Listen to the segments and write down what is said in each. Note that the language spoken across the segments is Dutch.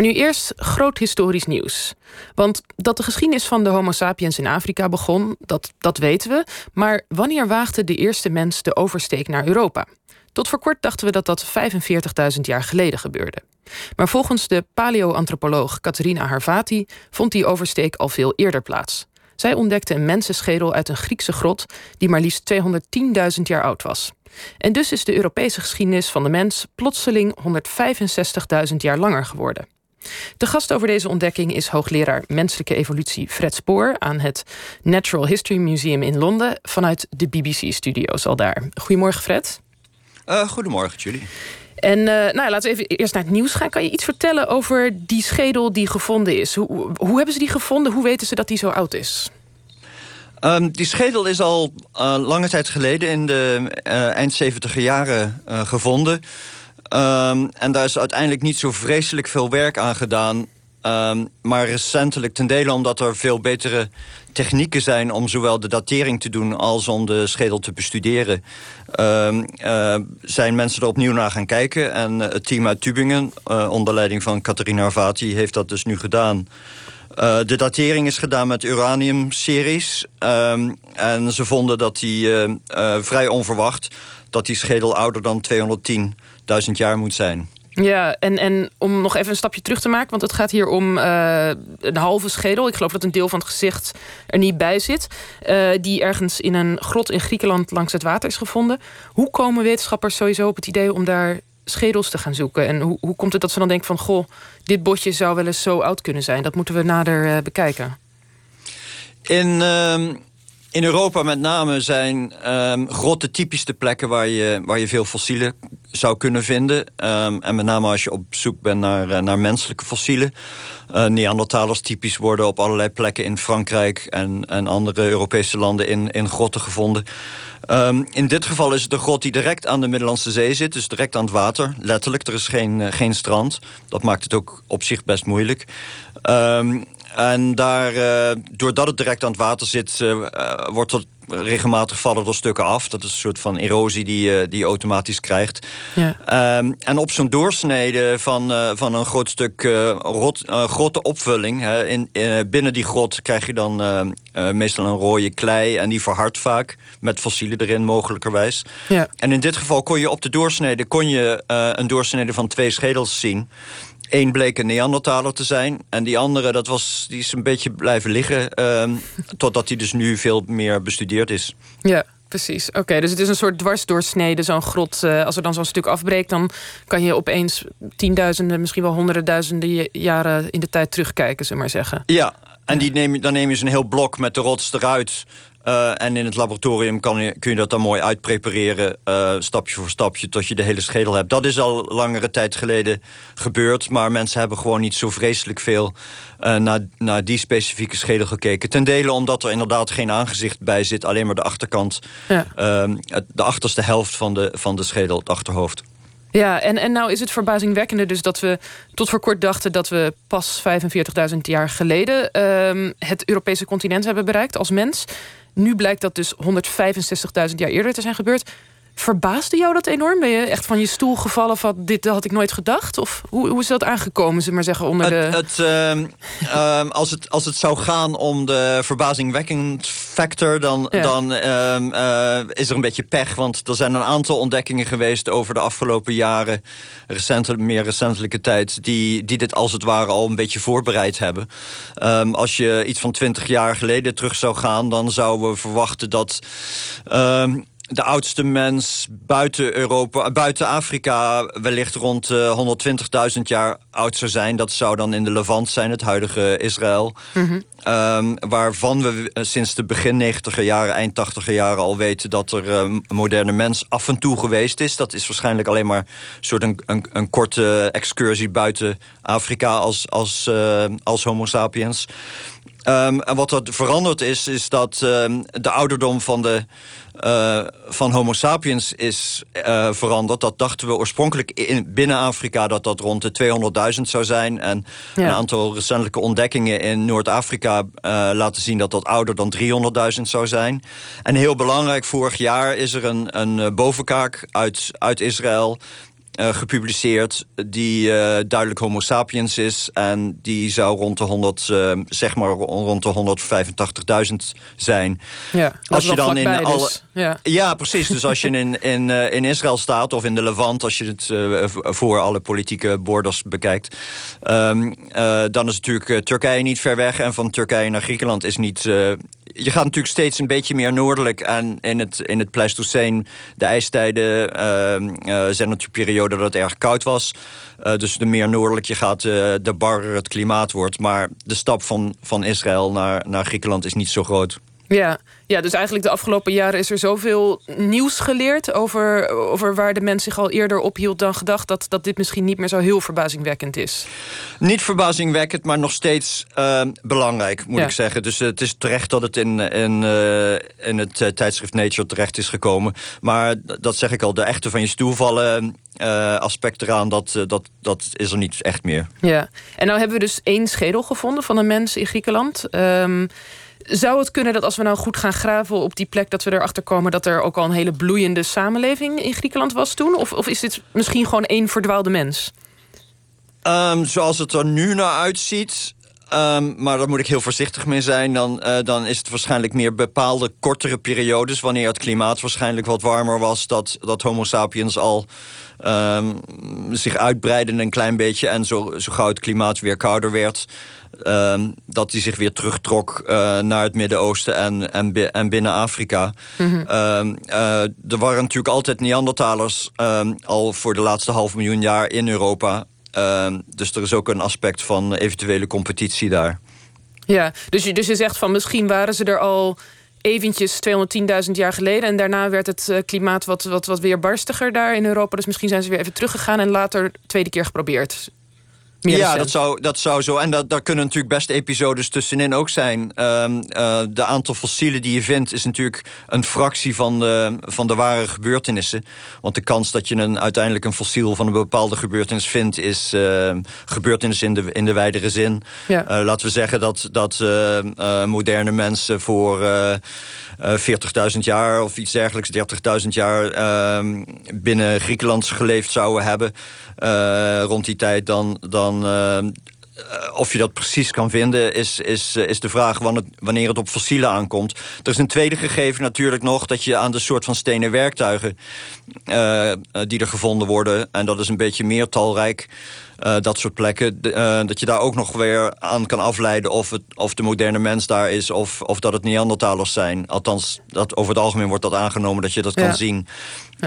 Maar nu eerst groot historisch nieuws. Want dat de geschiedenis van de Homo sapiens in Afrika begon, dat, dat weten we. Maar wanneer waagde de eerste mens de oversteek naar Europa? Tot voor kort dachten we dat dat 45.000 jaar geleden gebeurde. Maar volgens de paleoantropoloog Catharina Harvati vond die oversteek al veel eerder plaats. Zij ontdekte een mensenschedel uit een Griekse grot die maar liefst 210.000 jaar oud was. En dus is de Europese geschiedenis van de mens plotseling 165.000 jaar langer geworden. De gast over deze ontdekking is hoogleraar menselijke evolutie Fred Spoor aan het Natural History Museum in Londen vanuit de BBC-studio's al daar. Goedemorgen, Fred. Uh, goedemorgen, jullie. En uh, nou, laten we even eerst naar het nieuws gaan. Kan je iets vertellen over die schedel die gevonden is? Hoe, hoe hebben ze die gevonden? Hoe weten ze dat die zo oud is? Um, die schedel is al uh, lange tijd geleden in de eind 70 jaren gevonden. Um, en daar is uiteindelijk niet zo vreselijk veel werk aan gedaan. Um, maar recentelijk ten dele omdat er veel betere technieken zijn... om zowel de datering te doen als om de schedel te bestuderen... Um, uh, zijn mensen er opnieuw naar gaan kijken. En het team uit Tübingen, uh, onder leiding van Catharina Arvati... heeft dat dus nu gedaan. Uh, de datering is gedaan met uranium-series. Um, en ze vonden dat die vrij onverwacht... dat die schedel ouder dan 210.000 jaar moet zijn. Ja, en, en om nog even een stapje terug te maken... want het gaat hier om uh, een halve schedel. Ik geloof dat een deel van het gezicht er niet bij zit. Uh, die ergens in een grot in Griekenland langs het water is gevonden. Hoe komen wetenschappers sowieso op het idee om daar schedels te gaan zoeken? En hoe, hoe komt het dat ze dan denken van... goh, dit botje zou wel eens zo oud kunnen zijn? Dat moeten we nader uh, bekijken. In... Uh... In Europa met name zijn um, grotten typisch de plekken waar je, waar je veel fossielen zou kunnen vinden. Um, en met name als je op zoek bent naar, uh, naar menselijke fossielen. Uh, Neandertalers typisch worden op allerlei plekken in Frankrijk... en, en andere Europese landen in, in grotten gevonden. Um, in dit geval is het een grot die direct aan de Middellandse Zee zit. Dus direct aan het water, letterlijk. Er is geen, uh, geen strand. Dat maakt het ook op zich best moeilijk. Um, en daar, doordat het direct aan het water zit, wordt er regelmatig vallen er stukken af. Dat is een soort van erosie die, die je automatisch krijgt. Ja. Um, en op zo'n doorsnede van, uh, van een groot stuk uh, rot, grote opvulling... Hè, in, binnen die grot krijg je dan meestal een rode klei... en die verhardt vaak, met fossielen erin mogelijkerwijs. Ja. En in dit geval kon je op de doorsnede kon je, een doorsnede van twee schedels zien... Eén bleek een Neandertaler te zijn. En die andere, dat was, die is een beetje blijven liggen... Um, totdat hij dus nu veel meer bestudeerd is. Ja, precies. Oké, okay, dus het is een soort dwarsdoorsnede, zo'n grot. Uh, als er dan zo'n stuk afbreekt, dan kan je opeens tienduizenden... misschien wel honderden duizenden jaren in de tijd terugkijken, zullen maar zeggen. Ja, en die neem, dan neem je zo'n heel blok met de rots eruit... Uh, en in het laboratorium kan je, kun je dat dan mooi uitprepareren... Uh, stapje voor stapje, tot je de hele schedel hebt. Dat is al langere tijd geleden gebeurd... maar mensen hebben gewoon niet zo vreselijk veel... Uh, naar, naar die specifieke schedel gekeken. Ten dele omdat er inderdaad geen aangezicht bij zit... alleen maar de achterkant, ja. de achterste helft van de, van de schedel, het achterhoofd. Ja, en, en nou is het verbazingwekkende dus dat we tot voor kort dachten... dat we pas 45.000 jaar geleden uh, het Europese continent hebben bereikt als mens. Nu blijkt dat dus 165.000 jaar eerder te zijn gebeurd. Verbaasde jou dat enorm? Ben je echt van je stoel gevallen van dit had ik nooit gedacht? Of hoe, hoe is dat aangekomen, ze maar zeggen, onder de... Het, uh, uh, als, het, als het zou gaan om de verbazingwekkend factor... dan, ja. dan uh, is er een beetje pech, want er zijn een aantal ontdekkingen geweest... over de afgelopen jaren, recente, meer recentelijke tijd... Die, die dit als het ware al een beetje voorbereid hebben. Um, als je iets van twintig jaar geleden terug zou gaan... dan zouden we verwachten dat ehm, de oudste mens buiten Europa, buiten Afrika wellicht rond uh, 120.000 jaar oud zou zijn. Dat zou dan in de Levant zijn, het huidige Israël. Mm -hmm. um, waarvan we sinds de begin 90 jaren, eind 80 jaren al weten... dat er een moderne mens af en toe geweest is. Dat is waarschijnlijk alleen maar een soort een, een, een korte excursie buiten Afrika als, als, uh, als homo sapiens. Um, en wat er veranderd is, is dat um, de ouderdom van de uh, van homo sapiens is uh, veranderd. Dat dachten we oorspronkelijk in, binnen Afrika dat dat rond de 200.000 zou zijn. En ja. een aantal recentelijke ontdekkingen in Noord-Afrika uh, laten zien dat dat ouder dan 300.000 zou zijn. En heel belangrijk, vorig jaar is er een, een bovenkaak uit, uit Israël gepubliceerd die duidelijk homo sapiens is. En die zou rond de 100, zeg maar rond de 185.000 zijn. Ja, als je dan in alle. Dus. Ja. ja, precies. Dus als je in, in, in Israël staat of in de Levant, als je het voor alle politieke borders bekijkt, um, dan is natuurlijk Turkije niet ver weg. En van Turkije naar Griekenland is niet je gaat natuurlijk steeds een beetje meer noordelijk. En in het, in het Pleistoceen, de ijstijden, uh, zijn natuurlijk perioden dat het erg koud was. Uh, dus de meer noordelijk je gaat, uh, de barrer het klimaat wordt. Maar de stap van, van Israël naar, naar Griekenland is niet zo groot. Ja, ja, dus eigenlijk de afgelopen jaren is er zoveel nieuws geleerd... over, over waar de mens zich al eerder ophield dan gedacht... Dat, dat dit misschien niet meer zo heel verbazingwekkend is. Niet verbazingwekkend, maar nog steeds uh, belangrijk, moet ik zeggen. Dus uh, het is terecht dat het in, in, uh, in het uh, tijdschrift Nature terecht is gekomen. Maar dat zeg ik al, de echte van je stoel vallen... aspect eraan, dat, dat, dat is er niet echt meer. Ja, en nou hebben we dus één schedel gevonden van een mens in Griekenland... Um, zou het kunnen dat als we nou goed gaan graven op die plek... dat we erachter komen dat er ook al een hele bloeiende samenleving in Griekenland was toen? Of, of is dit misschien gewoon één verdwaalde mens? Um, zoals het er nu naar uitziet... Um, maar daar moet ik heel voorzichtig mee zijn. Dan, uh, dan is het waarschijnlijk meer bepaalde kortere periodes... wanneer het klimaat waarschijnlijk wat warmer was... dat, dat homo sapiens al um, zich uitbreiden een klein beetje... en zo, zo gauw het klimaat weer kouder werd... Um, dat hij zich weer terugtrok uh, naar het Midden-Oosten en, en, en, binnen Afrika. Mm -hmm. uh, er waren natuurlijk altijd Neandertalers um, al voor de laatste half miljoen jaar in Europa. Dus er is ook een aspect van eventuele competitie daar. Ja, dus je, dus je zegt van misschien waren ze er al eventjes 210.000 jaar geleden. En daarna werd het uh, klimaat wat, wat, wat weer barstiger daar in Europa. Dus misschien zijn ze weer even teruggegaan en later tweede keer geprobeerd ja, dat zou, dat zou zo. En dat, daar kunnen natuurlijk best episodes tussenin ook zijn. Um, uh, de aantal fossielen die je vindt is natuurlijk een fractie van de, van de ware gebeurtenissen. Want de kans dat je een, uiteindelijk een fossiel van een bepaalde gebeurtenis vindt... is uh, gebeurtenis in de, in de wijdere zin. Ja. Uh, laten we zeggen dat, dat uh, moderne mensen voor 40.000 jaar of iets dergelijks... 30.000 jaar ehm, binnen Griekenland geleefd zouden hebben... rond die tijd dan... dan Uh, of je dat precies kan vinden, is, is, eh, is de vraag wanneer het op fossielen aankomt. Er is een tweede gegeven natuurlijk nog... dat je aan de soort van stenen werktuigen uh, die er gevonden worden... en dat is een beetje meer talrijk... Uh, dat soort plekken, uh, dat je daar ook nog weer aan kan afleiden... of, het, of de moderne mens daar is of, of dat het Neandertalers zijn. Althans, dat, over het algemeen wordt dat aangenomen dat je dat kan zien.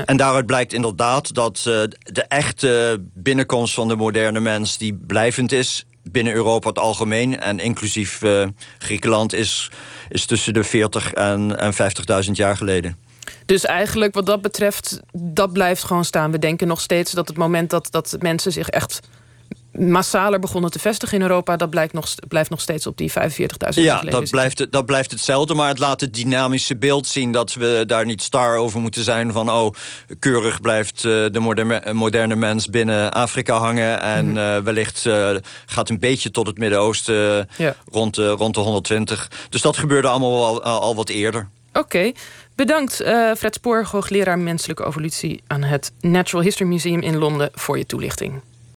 En daaruit blijkt inderdaad dat uh, de echte binnenkomst van de moderne mens... die blijvend is binnen Europa het algemeen... en inclusief Griekenland is, is tussen de 40 en, en 50.000 jaar geleden. Dus eigenlijk wat dat betreft, dat blijft gewoon staan. We denken nog steeds dat het moment dat, dat mensen zich echt massaler begonnen te vestigen in Europa... dat blijkt nog, blijft nog steeds op die 45.000 Ja, dat blijft, dat blijft hetzelfde, maar het laat het dynamische beeld zien... dat we daar niet star over moeten zijn van... oh, keurig blijft uh, de moderne, moderne mens binnen Afrika hangen... en mm -hmm. uh, wellicht uh, gaat een beetje tot het Midden-Oosten ja. rond, rond de 120. Dus dat gebeurde allemaal al, al wat eerder. Oké. Okay. Bedankt, uh, Fred Spoor, hoogleraar menselijke evolutie... aan het Natural History Museum in Londen voor je toelichting.